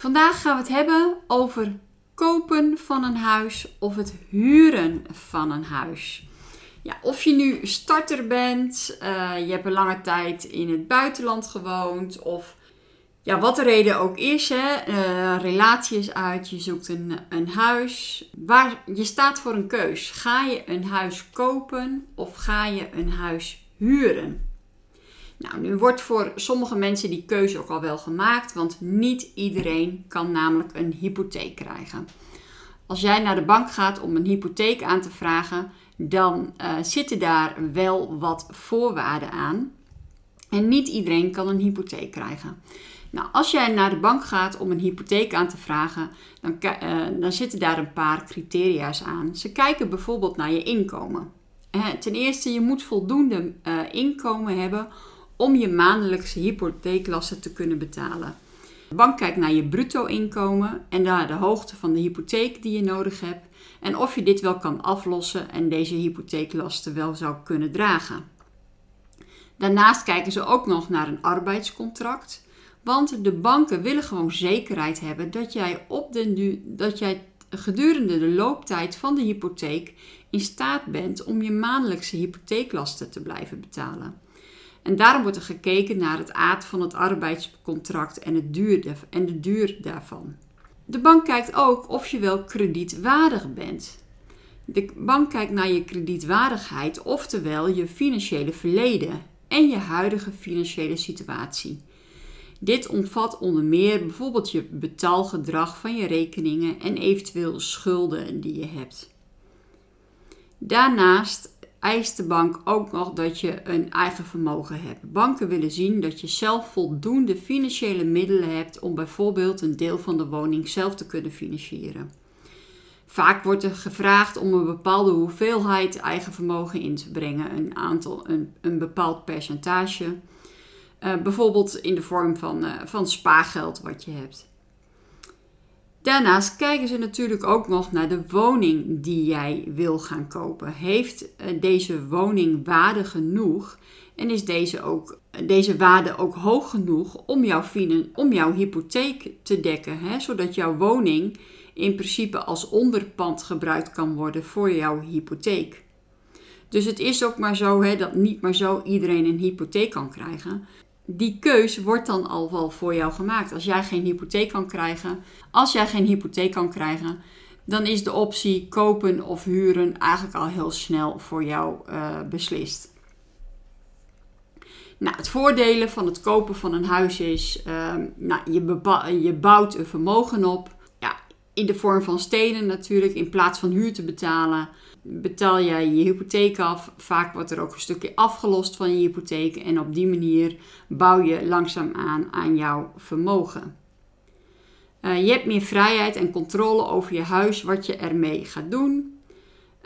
Vandaag gaan we het hebben over kopen van een huis of het huren van een huis. Ja, of je nu starter bent, uh, je hebt een lange tijd in het buitenland gewoond of ja, wat de reden ook is, hè, uh, relatie is uit, je zoekt een, een huis. Waar, je staat voor een keus. Ga je een huis kopen of ga je een huis huren? Nou, nu wordt voor sommige mensen die keuze ook al wel gemaakt, want niet iedereen kan namelijk een hypotheek krijgen. Als jij naar de bank gaat om een hypotheek aan te vragen, dan uh, zitten daar wel wat voorwaarden aan. En niet iedereen kan een hypotheek krijgen. Nou, als jij naar de bank gaat om een hypotheek aan te vragen, dan, uh, dan zitten daar een paar criteria's aan. Ze kijken bijvoorbeeld naar je inkomen. Ten eerste, je moet voldoende inkomen hebben om je maandelijkse hypotheeklasten te kunnen betalen. De bank kijkt naar je bruto inkomen en naar de hoogte van de hypotheek die je nodig hebt en of je dit wel kan aflossen en deze hypotheeklasten wel zou kunnen dragen. Daarnaast kijken ze ook nog naar een arbeidscontract, want de banken willen gewoon zekerheid hebben dat jij, op de, dat jij gedurende de looptijd van de hypotheek in staat bent om je maandelijkse hypotheeklasten te blijven betalen. En daarom wordt er gekeken naar het aard van het arbeidscontract en, het duur en de duur daarvan. De bank kijkt ook of je wel kredietwaardig bent. De bank kijkt naar je kredietwaardigheid, oftewel je financiële verleden en je huidige financiële situatie. Dit omvat onder meer bijvoorbeeld je betaalgedrag van je rekeningen en eventueel schulden die je hebt. Daarnaast eist de bank ook nog dat je een eigen vermogen hebt. Banken willen zien dat je zelf voldoende financiële middelen hebt om bijvoorbeeld een deel van de woning zelf te kunnen financieren. Vaak wordt er gevraagd om een bepaalde hoeveelheid eigen vermogen in te brengen, een, aantal, een, een bepaald percentage. Uh, bijvoorbeeld in de vorm van, uh, van spaargeld wat je hebt. Daarnaast kijken ze natuurlijk ook nog naar de woning die jij wil gaan kopen. Heeft eh, deze woning waarde genoeg en is deze, ook, deze waarde ook hoog genoeg om jouw, om jouw hypotheek te dekken? Hè? Zodat jouw woning in principe als onderpand gebruikt kan worden voor jouw hypotheek. Dus het is ook maar zo hè, dat niet maar zo iedereen een hypotheek kan krijgen die keus wordt dan al wel voor jou gemaakt. Als jij geen hypotheek kan krijgen, als jij geen hypotheek kan krijgen, dan is de optie kopen of huren eigenlijk al heel snel voor jou uh, beslist. Nou, het voordelen van het kopen van een huis is, uh, nou, je, je bouwt een vermogen op. In de vorm van stenen natuurlijk, in plaats van huur te betalen betaal jij je hypotheek af. Vaak wordt er ook een stukje afgelost van je hypotheek. En op die manier bouw je langzaam aan aan jouw vermogen. Uh, je hebt meer vrijheid en controle over je huis, wat je ermee gaat doen.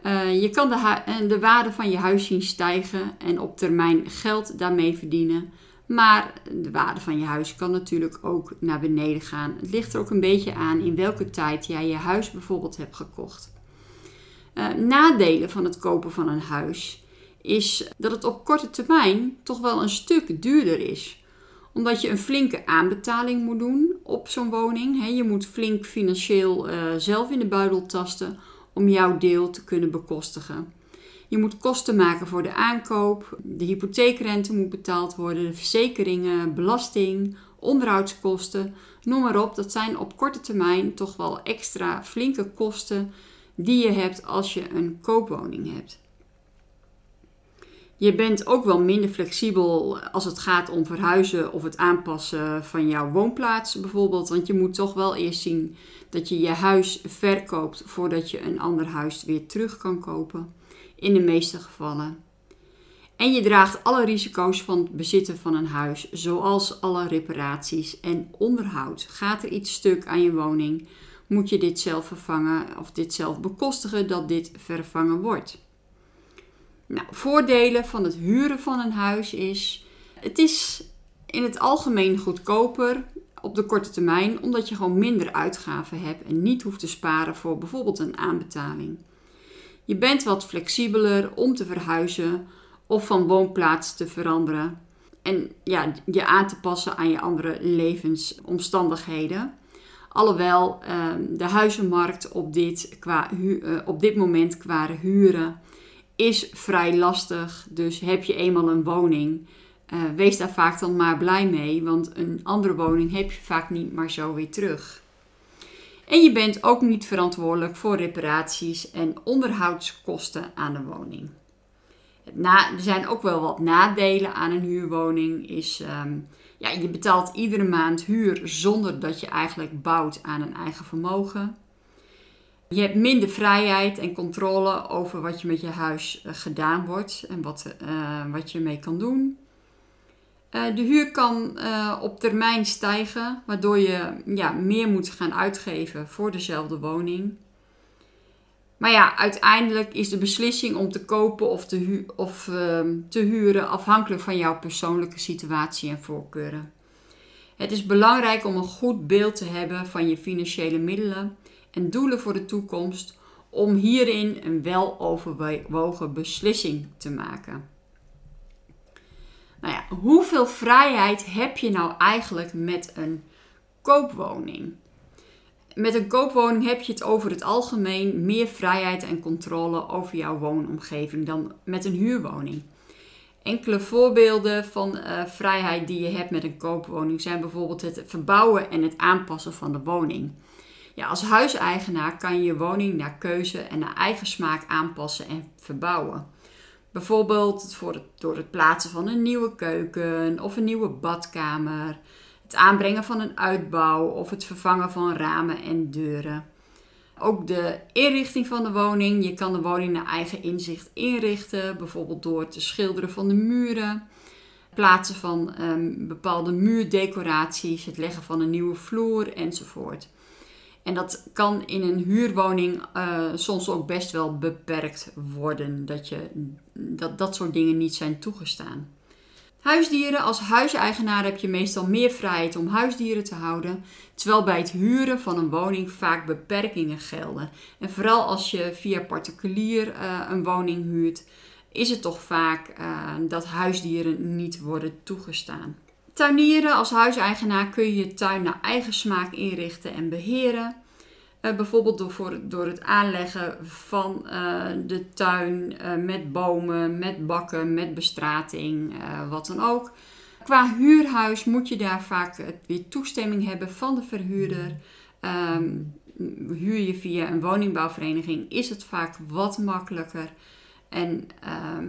Uh, je kan de, de waarde van je huis zien stijgen en op termijn geld daarmee verdienen. Maar de waarde van je huis kan natuurlijk ook naar beneden gaan. Het ligt er ook een beetje aan in welke tijd jij je huis bijvoorbeeld hebt gekocht. Uh, nadelen van het kopen van een huis is dat het op korte termijn toch wel een stuk duurder is. Omdat je een flinke aanbetaling moet doen op zo'n woning. je moet flink financieel uh, zelf in de buidel tasten om jouw deel te kunnen bekostigen. Je moet kosten maken voor de aankoop, de hypotheekrente moet betaald worden, de verzekeringen, belasting, onderhoudskosten, noem maar op. Dat zijn op korte termijn toch wel extra flinke kosten die je hebt als je een koopwoning hebt. Je bent ook wel minder flexibel als het gaat om verhuizen of het aanpassen van jouw woonplaats bijvoorbeeld. Want je moet toch wel eerst zien dat je je huis verkoopt voordat je een ander huis weer terug kan kopen. In de meeste gevallen. En je draagt alle risico's van het bezitten van een huis, zoals alle reparaties en onderhoud. Gaat er iets stuk aan je woning, moet je dit zelf vervangen of dit zelf bekostigen dat dit vervangen wordt. Nou, voordelen van het huren van een huis is: het is in het algemeen goedkoper op de korte termijn, omdat je gewoon minder uitgaven hebt en niet hoeft te sparen voor bijvoorbeeld een aanbetaling. Je bent wat flexibeler om te verhuizen of van woonplaats te veranderen en ja, je aan te passen aan je andere levensomstandigheden. Alhoewel ehm, de huizenmarkt op dit, qua uh, op dit moment qua huren is vrij lastig. Dus heb je eenmaal een woning, uh, wees daar vaak dan maar blij mee. Want een andere woning heb je vaak niet maar zo weer terug. En je bent ook niet verantwoordelijk voor reparaties en onderhoudskosten aan de woning. Er zijn ook wel wat nadelen aan een huurwoning. Is, um, ja, je betaalt iedere maand huur zonder dat je eigenlijk bouwt aan een eigen vermogen. Je hebt minder vrijheid en controle over wat je met je huis uh, gedaan wordt en wat, uh, wat je ermee kan doen. Uh, de huur kan op termijn stijgen, waardoor je ja, meer moet gaan uitgeven voor dezelfde woning. Maar ja, uiteindelijk is de beslissing om te kopen of te, of, ehm, te huren afhankelijk van jouw persoonlijke situatie en voorkeuren. Het is belangrijk om een goed beeld te hebben van je financiële middelen en doelen voor de toekomst om hierin een weloverwogen beslissing te maken. Nou ja, hoeveel vrijheid heb je nou eigenlijk met een koopwoning? Met een koopwoning heb je het over het algemeen meer vrijheid en controle over jouw woonomgeving dan met een huurwoning. Enkele voorbeelden van uh, vrijheid die je hebt met een koopwoning zijn bijvoorbeeld het verbouwen en het aanpassen van de woning. Ja, als huiseigenaar kan je je woning naar keuze en naar eigen smaak aanpassen en verbouwen. Bijvoorbeeld voor door het plaatsen van een nieuwe keuken of een nieuwe badkamer, het aanbrengen van een uitbouw of het vervangen van ramen en deuren. Ook de inrichting van de woning. Je kan de woning naar eigen inzicht inrichten, bijvoorbeeld door te schilderen van de muren, plaatsen van um, bepaalde muurdecoraties, het leggen van een nieuwe vloer enzovoort. En dat kan in een huurwoning uh, soms ook best wel beperkt worden, dat, je, dat dat soort dingen niet zijn toegestaan. Huisdieren. Als huiseigenaar heb je meestal meer vrijheid om huisdieren te houden, terwijl bij het huren van een woning vaak beperkingen gelden. En vooral als je via particulier uh, een woning huurt, is het toch vaak uh, dat huisdieren niet worden toegestaan. Tuinieren. Als huiseigenaar kun je je tuin naar eigen smaak inrichten en beheren. Uh, bijvoorbeeld door, door het aanleggen van uh, de tuin uh, met bomen, met bakken, met bestrating, wat dan ook. Qua huurhuis moet je daar vaak weer toestemming hebben van de verhuurder. Um, huur je via een woningbouwvereniging is het vaak wat makkelijker. En,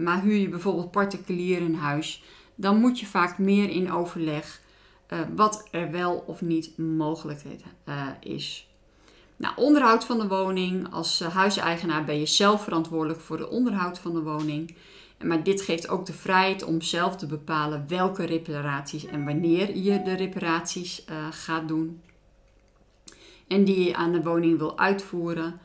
maar huur je bijvoorbeeld particulier een huis, dan moet je vaak meer in overleg wat er wel of niet mogelijk is. Nou, onderhoud van de woning. Als uh, huiseigenaar ben je zelf verantwoordelijk voor de onderhoud van de woning. Maar dit geeft ook de vrijheid om zelf te bepalen welke reparaties en wanneer je de reparaties gaat doen. En die je aan de woning wil uitvoeren.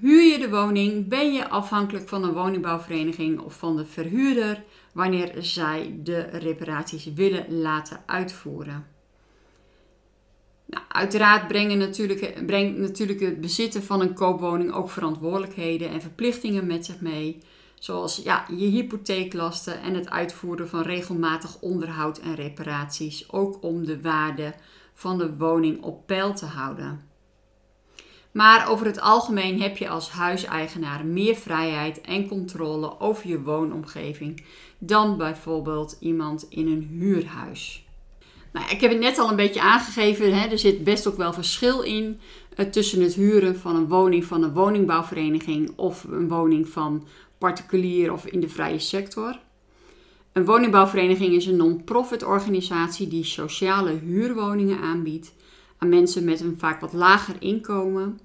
Huur je de woning, ben je afhankelijk van een woningbouwvereniging of van de verhuurder wanneer zij de reparaties willen laten uitvoeren. Nou, uiteraard brengen natuurlijk, brengt natuurlijk het bezitten van een koopwoning ook verantwoordelijkheden en verplichtingen met zich mee. Zoals ja, je hypotheeklasten en het uitvoeren van regelmatig onderhoud en reparaties. Ook om de waarde van de woning op peil te houden. Maar over het algemeen heb je als huiseigenaar meer vrijheid en controle over je woonomgeving dan bijvoorbeeld iemand in een huurhuis. Nou, ik heb het net al een beetje aangegeven. Hè, er zit best ook wel verschil in uh, tussen het huren van een woning van een woningbouwvereniging of een woning van particulier of in de vrije sector. Een woningbouwvereniging is een non-profit organisatie die sociale huurwoningen aanbiedt aan mensen met een vaak wat lager inkomen.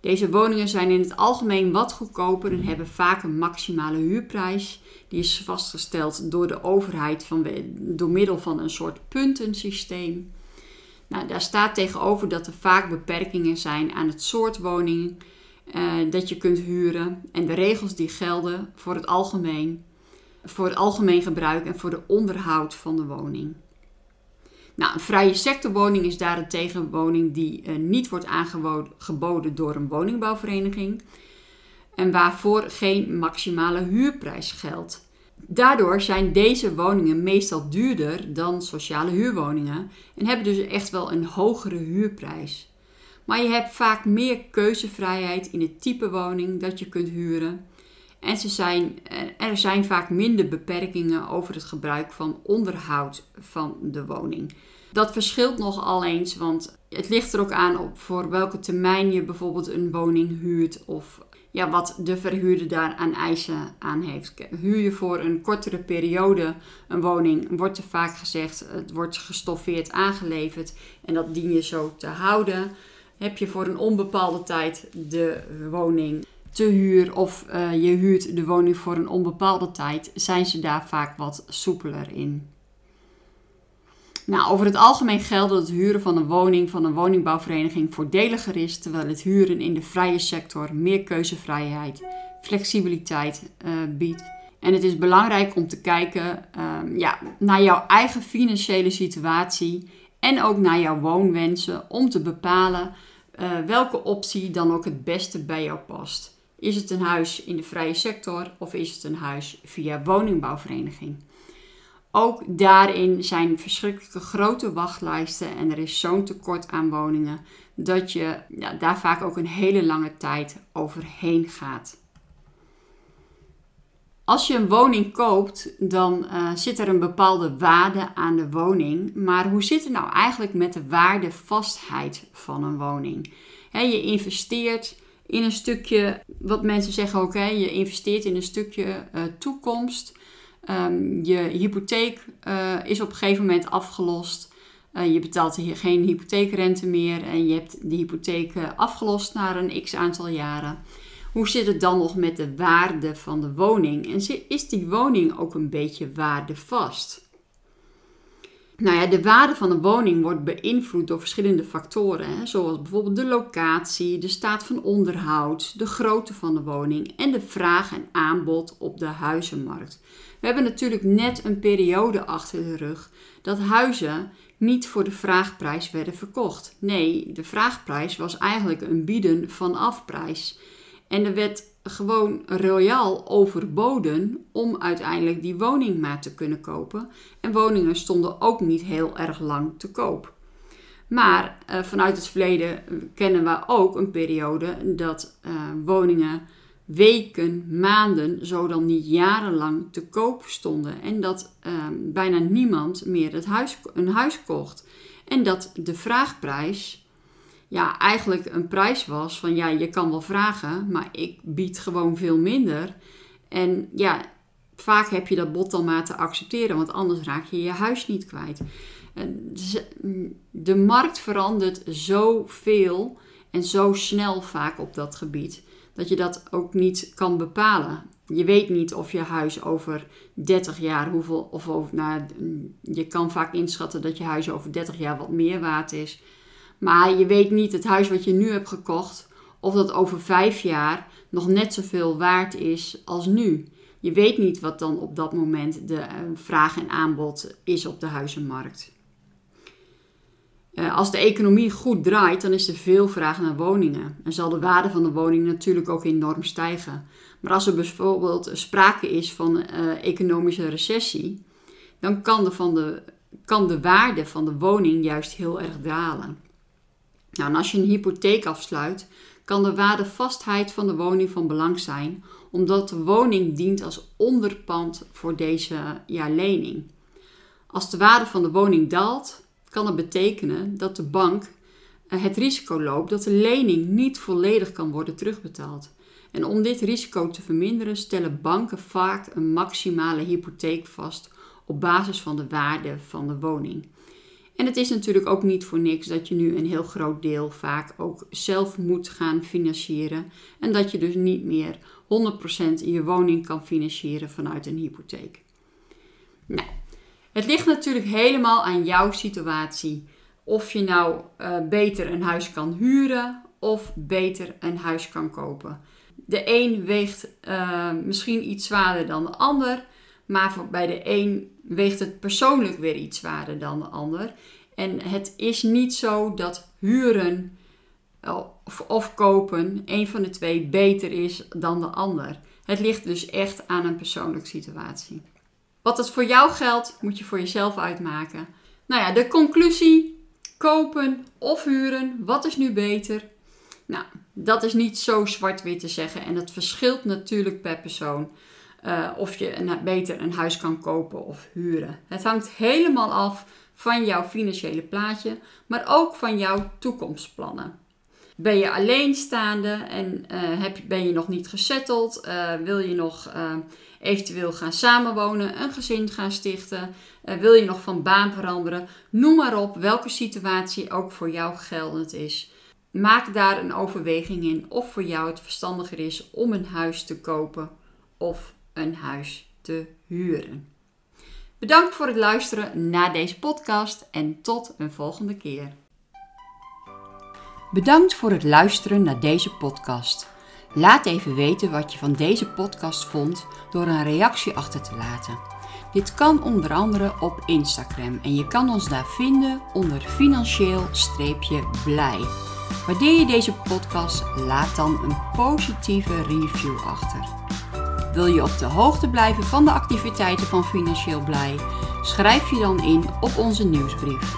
Deze woningen zijn in het algemeen wat goedkoper en hebben vaak een maximale huurprijs. Die is vastgesteld door de overheid van, door middel van een soort puntensysteem. Nou, daar staat tegenover dat er vaak beperkingen zijn aan het soort woning uh, dat je kunt huren en de regels die gelden voor het algemeen, voor het algemeen gebruik en voor de onderhoud van de woning. Nou, een vrije sectorwoning is daarentegen een woning die uh, niet wordt aangeboden door een woningbouwvereniging en waarvoor geen maximale huurprijs geldt. Daardoor zijn deze woningen meestal duurder dan sociale huurwoningen en hebben dus echt wel een hogere huurprijs. Maar je hebt vaak meer keuzevrijheid in het type woning dat je kunt huren. En ze zijn, er zijn vaak minder beperkingen over het gebruik van onderhoud van de woning. Dat verschilt nogal eens, want het ligt er ook aan op voor welke termijn je bijvoorbeeld een woning huurt of ja, wat de verhuurder daar aan eisen aan heeft. Huur je voor een kortere periode een woning, wordt er vaak gezegd, het wordt gestoffeerd aangeleverd en dat dien je zo te houden. Heb je voor een onbepaalde tijd de woning te huur of uh, je huurt de woning voor een onbepaalde tijd, zijn ze daar vaak wat soepeler in. Nou, over het algemeen geldt dat het huren van een woning van een woningbouwvereniging voordeliger is, terwijl het huren in de vrije sector meer keuzevrijheid, flexibiliteit uh, biedt. En het is belangrijk om te kijken uh, ja, naar jouw eigen financiële situatie en ook naar jouw woonwensen om te bepalen uh, welke optie dan ook het beste bij jou past. Is het een huis in de vrije sector of is het een huis via woningbouwvereniging? Ook daarin zijn verschrikkelijke grote wachtlijsten en er is zo'n tekort aan woningen dat je ja, daar vaak ook een hele lange tijd overheen gaat. Als je een woning koopt, dan uh, zit er een bepaalde waarde aan de woning. Maar hoe zit het nou eigenlijk met de waardevastheid van een woning? je investeert in een stukje, wat mensen zeggen ook, je investeert in een stukje uh, toekomst. Um, je hypotheek uh, is op een gegeven moment afgelost. Uh, je betaalt geen hypotheekrente meer en je hebt de hypotheek afgelost na een x aantal jaren. Hoe zit het dan nog met de waarde van de woning? En is die woning ook een beetje waardevast? Nou ja, de waarde van een woning wordt beïnvloed door verschillende factoren, hè, zoals bijvoorbeeld de locatie, de staat van onderhoud, de grootte van de woning en de vraag en aanbod op de huizenmarkt. We hebben natuurlijk net een periode achter de rug dat huizen niet voor de vraagprijs werden verkocht. Nee, de vraagprijs was eigenlijk een bieden van afprijs. En er werd gewoon royaal overboden om uiteindelijk die woning maar te kunnen kopen. En woningen stonden ook niet heel erg lang te koop. Maar uh, vanuit het verleden kennen we ook een periode dat uh, woningen weken, maanden, zo dan niet jarenlang te koop stonden. En dat bijna niemand meer het huis, een huis kocht. En dat de vraagprijs ja, eigenlijk een prijs was van ja, je kan wel vragen, maar ik bied gewoon veel minder. En ja, vaak heb je dat bod dan maar te accepteren, want anders raak je je huis niet kwijt. De markt verandert zoveel en zo snel vaak op dat gebied, dat je dat ook niet kan bepalen. Je weet niet of je huis over 30 jaar hoeveel, of over, nou, je kan vaak inschatten dat je huis over 30 jaar wat meer waard is. Maar je weet niet het huis wat je nu hebt gekocht, of dat over vijf jaar nog net zoveel waard is als nu. Je weet niet wat dan op dat moment de eh, vraag en aanbod is op de huizenmarkt. Eh, als de economie goed draait, dan is er veel vraag naar woningen. En zal de waarde van de woning natuurlijk ook enorm stijgen. Maar als er bijvoorbeeld sprake is van uh, economische recessie, dan kan van de, kan de waarde van de woning juist heel erg dalen. Nou, als je een hypotheek afsluit, kan de waardevastheid van de woning van belang zijn, omdat de woning dient als onderpand voor deze ja, lening. Als de waarde van de woning daalt, kan het betekenen dat de bank eh, het risico loopt dat de lening niet volledig kan worden terugbetaald. En om dit risico te verminderen, stellen banken vaak een maximale hypotheek vast op basis van de waarde van de woning. En het is natuurlijk ook niet voor niks dat je nu een heel groot deel vaak ook zelf moet gaan financieren. En dat je dus niet meer 100% je woning kan financieren vanuit een hypotheek. Nou, het ligt natuurlijk helemaal aan jouw situatie. Of je nou uh, beter een huis kan huren of beter een huis kan kopen. De een weegt uh, misschien iets zwaarder dan de ander. Maar voor, bij de een weegt het persoonlijk weer iets zwaarder dan de ander. En het is niet zo dat huren of, of kopen, een van de twee, beter is dan de ander. Het ligt dus echt aan een persoonlijke situatie. Wat het voor jou geldt, moet je voor jezelf uitmaken. Nou ja, de conclusie: kopen of huren, wat is nu beter? Nou, dat is niet zo zwart-wit te zeggen en het verschilt natuurlijk per persoon. Uh, of je beter een huis kan kopen of huren. Het hangt helemaal af van jouw financiële plaatje, maar ook van jouw toekomstplannen. Ben je alleenstaande en uh, heb, ben je nog niet gesetteld? Uh, wil je nog eventueel gaan samenwonen, een gezin gaan stichten? wil je nog van baan veranderen? Noem maar op welke situatie ook voor jou geldend is. Maak daar een overweging in of voor jou het verstandiger is om een huis te kopen of een huis te huren. Bedankt voor het luisteren naar deze podcast en tot een volgende keer. Bedankt voor het luisteren naar deze podcast. Laat even weten wat je van deze podcast vond door een reactie achter te laten. Dit kan onder andere op Instagram en je kan ons daar vinden onder financieel-blij. Waardeer je deze podcast, laat dan een positieve review achter. Wil je op de hoogte blijven van de activiteiten van Financieel Blij? Schrijf je dan in op onze nieuwsbrief.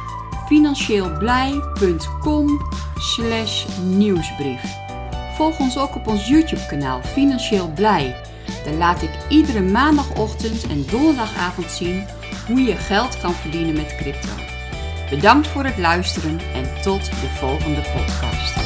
Financieelblij.com nieuwsbrief. Volg ons ook op ons YouTube kanaal Financieel Blij. Daar laat ik iedere maandagochtend en donderdagavond zien hoe je geld kan verdienen met crypto. Bedankt voor het luisteren en tot de volgende podcast.